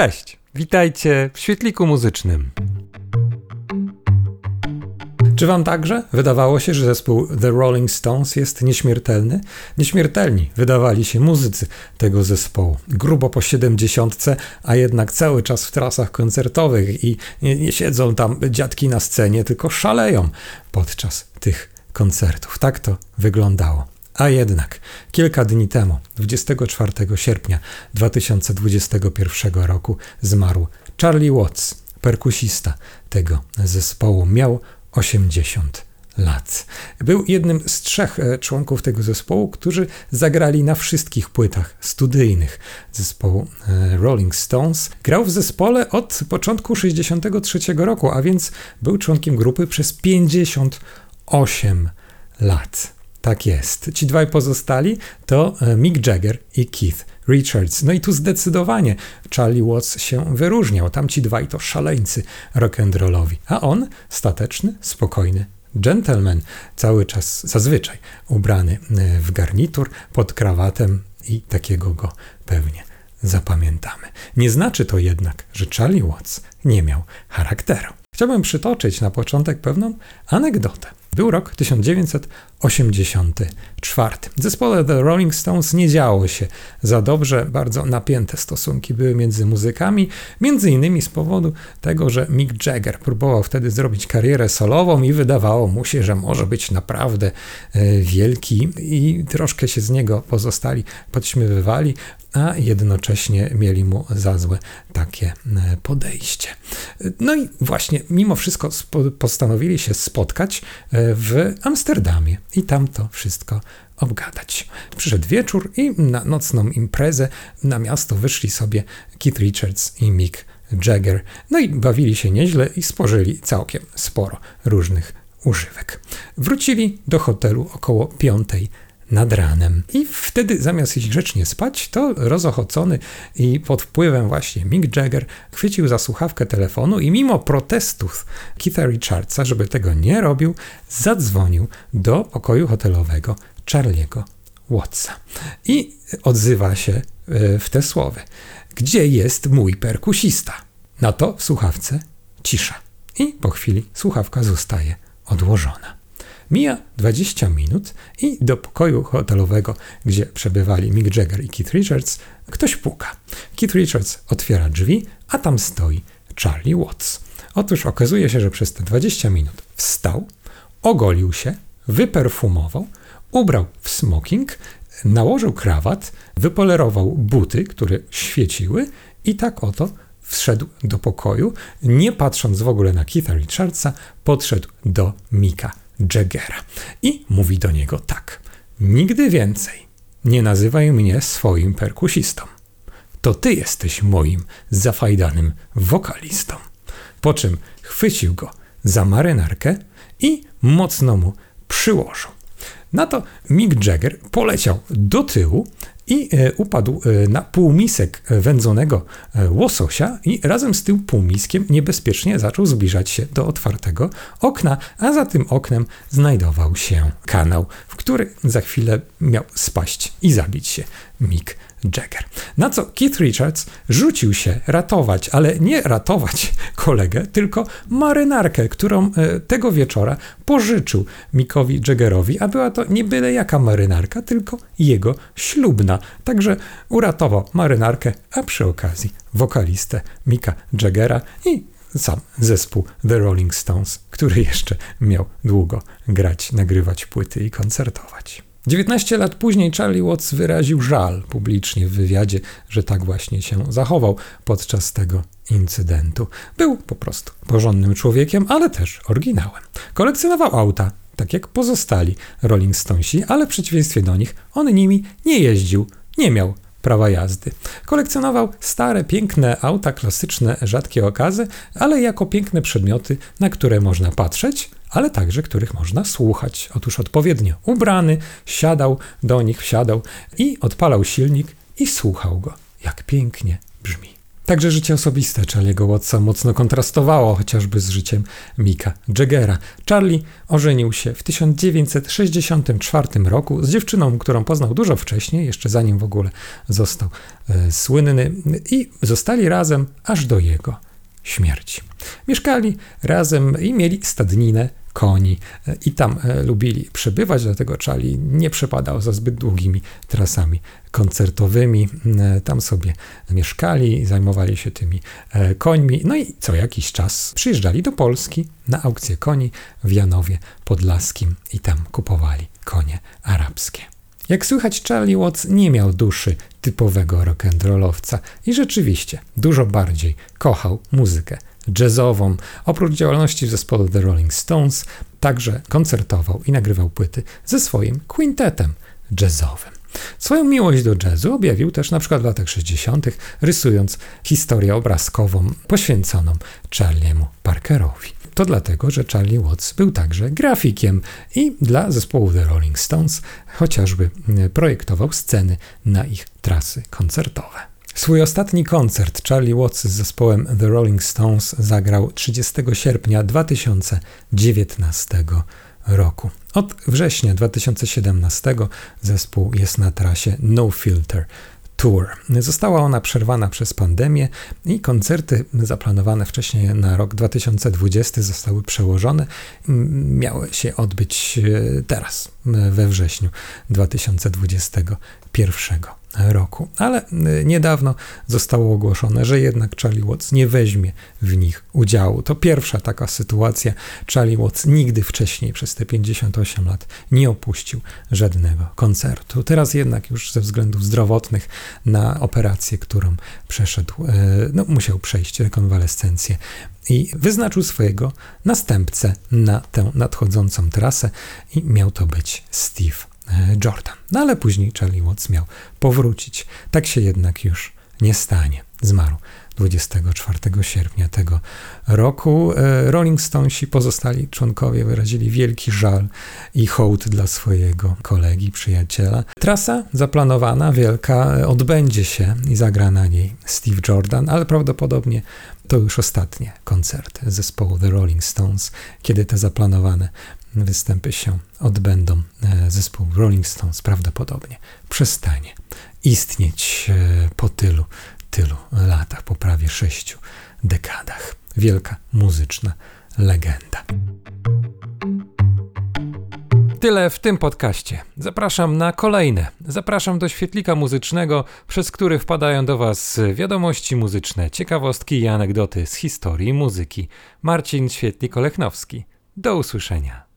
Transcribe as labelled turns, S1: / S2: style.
S1: Cześć, witajcie w świetliku muzycznym. Czy wam także wydawało się, że zespół The Rolling Stones jest nieśmiertelny? Nieśmiertelni wydawali się muzycy tego zespołu. Grubo po siedemdziesiątce, a jednak cały czas w trasach koncertowych i nie, nie siedzą tam dziadki na scenie, tylko szaleją podczas tych koncertów. Tak to wyglądało. A jednak kilka dni temu, 24 sierpnia 2021 roku, zmarł Charlie Watts, perkusista tego zespołu. Miał 80 lat. Był jednym z trzech e, członków tego zespołu, którzy zagrali na wszystkich płytach studyjnych zespołu e, Rolling Stones. Grał w zespole od początku 63 roku, a więc był członkiem grupy przez 58 lat. Tak jest. Ci dwaj pozostali to e, Mick Jagger i Keith Richards. No i tu zdecydowanie Charlie Watts się wyróżniał. Tamci dwaj to szaleńcy rock'n'rollowi, a on stateczny, spokojny gentleman, cały czas zazwyczaj ubrany e, w garnitur pod krawatem i takiego go pewnie zapamiętamy. Nie znaczy to jednak, że Charlie Watts nie miał charakteru. Chciałbym przytoczyć na początek pewną anegdotę. Był rok 1984. W zespole The Rolling Stones nie działo się za dobrze, bardzo napięte stosunki były między muzykami, między innymi z powodu tego, że Mick Jagger próbował wtedy zrobić karierę solową i wydawało mu się, że może być naprawdę e, wielki i troszkę się z niego pozostali podśmiewywali, a jednocześnie mieli mu za złe takie e, podejście. No i właśnie, mimo wszystko postanowili się spotkać e, w Amsterdamie i tam to wszystko obgadać. Przyszedł wieczór i na nocną imprezę na miasto wyszli sobie Keith Richards i Mick Jagger. No i bawili się nieźle i spożyli całkiem sporo różnych używek. Wrócili do hotelu około piątej nad ranem. I wtedy zamiast iść grzecznie spać, to rozochocony i pod wpływem właśnie Mick Jagger chwycił za słuchawkę telefonu i mimo protestów Keitha Richardsa, żeby tego nie robił, zadzwonił do pokoju hotelowego Charlie'ego Wattsa. I odzywa się e, w te słowy. Gdzie jest mój perkusista? Na to w słuchawce cisza. I po chwili słuchawka zostaje odłożona. Mija 20 minut i do pokoju hotelowego, gdzie przebywali Mick Jagger i Keith Richards, ktoś puka. Keith Richards otwiera drzwi, a tam stoi Charlie Watts. Otóż okazuje się, że przez te 20 minut wstał, ogolił się, wyperfumował, ubrał w smoking, nałożył krawat, wypolerował buty, które świeciły i tak oto wszedł do pokoju, nie patrząc w ogóle na Keitha Richardsa, podszedł do Mika Jaggera i mówi do niego tak: Nigdy więcej nie nazywaj mnie swoim perkusistą. To ty jesteś moim zafajdanym wokalistą. Po czym chwycił go za marynarkę i mocno mu przyłożył. Na to Mick Jagger poleciał do tyłu i e, upadł e, na półmisek wędzonego e, łososia i razem z tym półmiskiem niebezpiecznie zaczął zbliżać się do otwartego okna, a za tym oknem znajdował się kanał, w który za chwilę miał spaść i zabić się Mick Jagger. Na co Keith Richards rzucił się ratować, ale nie ratować kolegę, tylko marynarkę, którą tego wieczora pożyczył Mickowi Jaggerowi, a była to nie byle jaka marynarka, tylko jego ślubna. Także uratował marynarkę, a przy okazji wokalistę Micka Jaggera i sam zespół The Rolling Stones, który jeszcze miał długo grać, nagrywać płyty i koncertować. 19 lat później Charlie Watts wyraził żal publicznie w wywiadzie, że tak właśnie się zachował podczas tego incydentu. Był po prostu porządnym człowiekiem, ale też oryginałem. Kolekcjonował auta, tak jak pozostali Rolling Stonesi, ale w przeciwieństwie do nich on nimi nie jeździł, nie miał prawa jazdy. Kolekcjonował stare, piękne auta, klasyczne, rzadkie okazy, ale jako piękne przedmioty, na które można patrzeć, ale także których można słuchać. Otóż odpowiednio ubrany, siadał do nich, wsiadał i odpalał silnik i słuchał go, jak pięknie brzmi. Także życie osobiste Charlie'ego Wattsa mocno kontrastowało chociażby z życiem Mika Jaggera. Charlie ożenił się w 1964 roku z dziewczyną, którą poznał dużo wcześniej, jeszcze zanim w ogóle został e, słynny i zostali razem aż do jego śmierci. Mieszkali razem i mieli stadninę koni e, i tam e, lubili przebywać, dlatego Charlie nie przepadał za zbyt długimi trasami koncertowymi. E, tam sobie mieszkali, zajmowali się tymi końmi, no i co jakiś czas przyjeżdżali do Polski na aukcję koni w Janowie Podlaskim i tam kupowali konie arabskie. Jak słychać, Charlie Watts nie miał duszy typowego rock'n'rollowca i rzeczywiście dużo bardziej kochał muzykę jazzową. Oprócz działalności w zespole The Rolling Stones, także koncertował i nagrywał płyty ze swoim quintetem jazzowym. Swoją miłość do jazzu objawił też na przykład w latach 60., rysując historię obrazkową poświęconą Charliemu Parkerowi. To dlatego, że Charlie Watts był także grafikiem i dla zespołu The Rolling Stones chociażby projektował sceny na ich trasy koncertowe. Swój ostatni koncert Charlie Watts z zespołem The Rolling Stones zagrał 30 sierpnia 2019 roku. Od września 2017 zespół jest na trasie No Filter Tour. Została ona przerwana przez pandemię i koncerty zaplanowane wcześniej na rok 2020 zostały przełożone. Miały się odbyć e, teraz, we wrześniu 2021 roku. Ale y, niedawno zostało ogłoszone, że jednak Charlie Watts nie weźmie w nich udziału. To pierwsza taka sytuacja. Charlie Watts nigdy wcześniej przez te 58 lat nie opuścił żadnego koncertu. Teraz jednak już ze względów zdrowotnych na operację, którą przeszedł, y, no, musiał przejść rekonwalescencję i wyznaczył swojego następcę na tę nadchodzącą trasę i miał to być Steve E, Jordan. No ale później Charlie Watts miał powrócić. Tak się jednak już nie stanie. Zmarł 24 sierpnia tego roku. E, Rolling Stonesi, pozostali członkowie wyrazili wielki żal i hołd dla swojego kolegi, przyjaciela. Trasa zaplanowana, wielka, odbędzie się i zagra na niej Steve Jordan, ale prawdopodobnie to już ostatnie koncerty zespołu The Rolling Stones, kiedy te zaplanowane występy się odbędą. E, zespół Rolling Stones prawdopodobnie przestanie istnieć e, po tylu, tylu latach, po prawie sześciu dekadach. Wielka muzyczna legenda. Tyle w tym podcaście. Zapraszam na kolejne. Zapraszam do świetlika muzycznego, przez który wpadają do Was wiadomości muzyczne, ciekawostki i anegdoty z historii muzyki. Marcin Świetlik-Olechnowski. Do usłyszenia.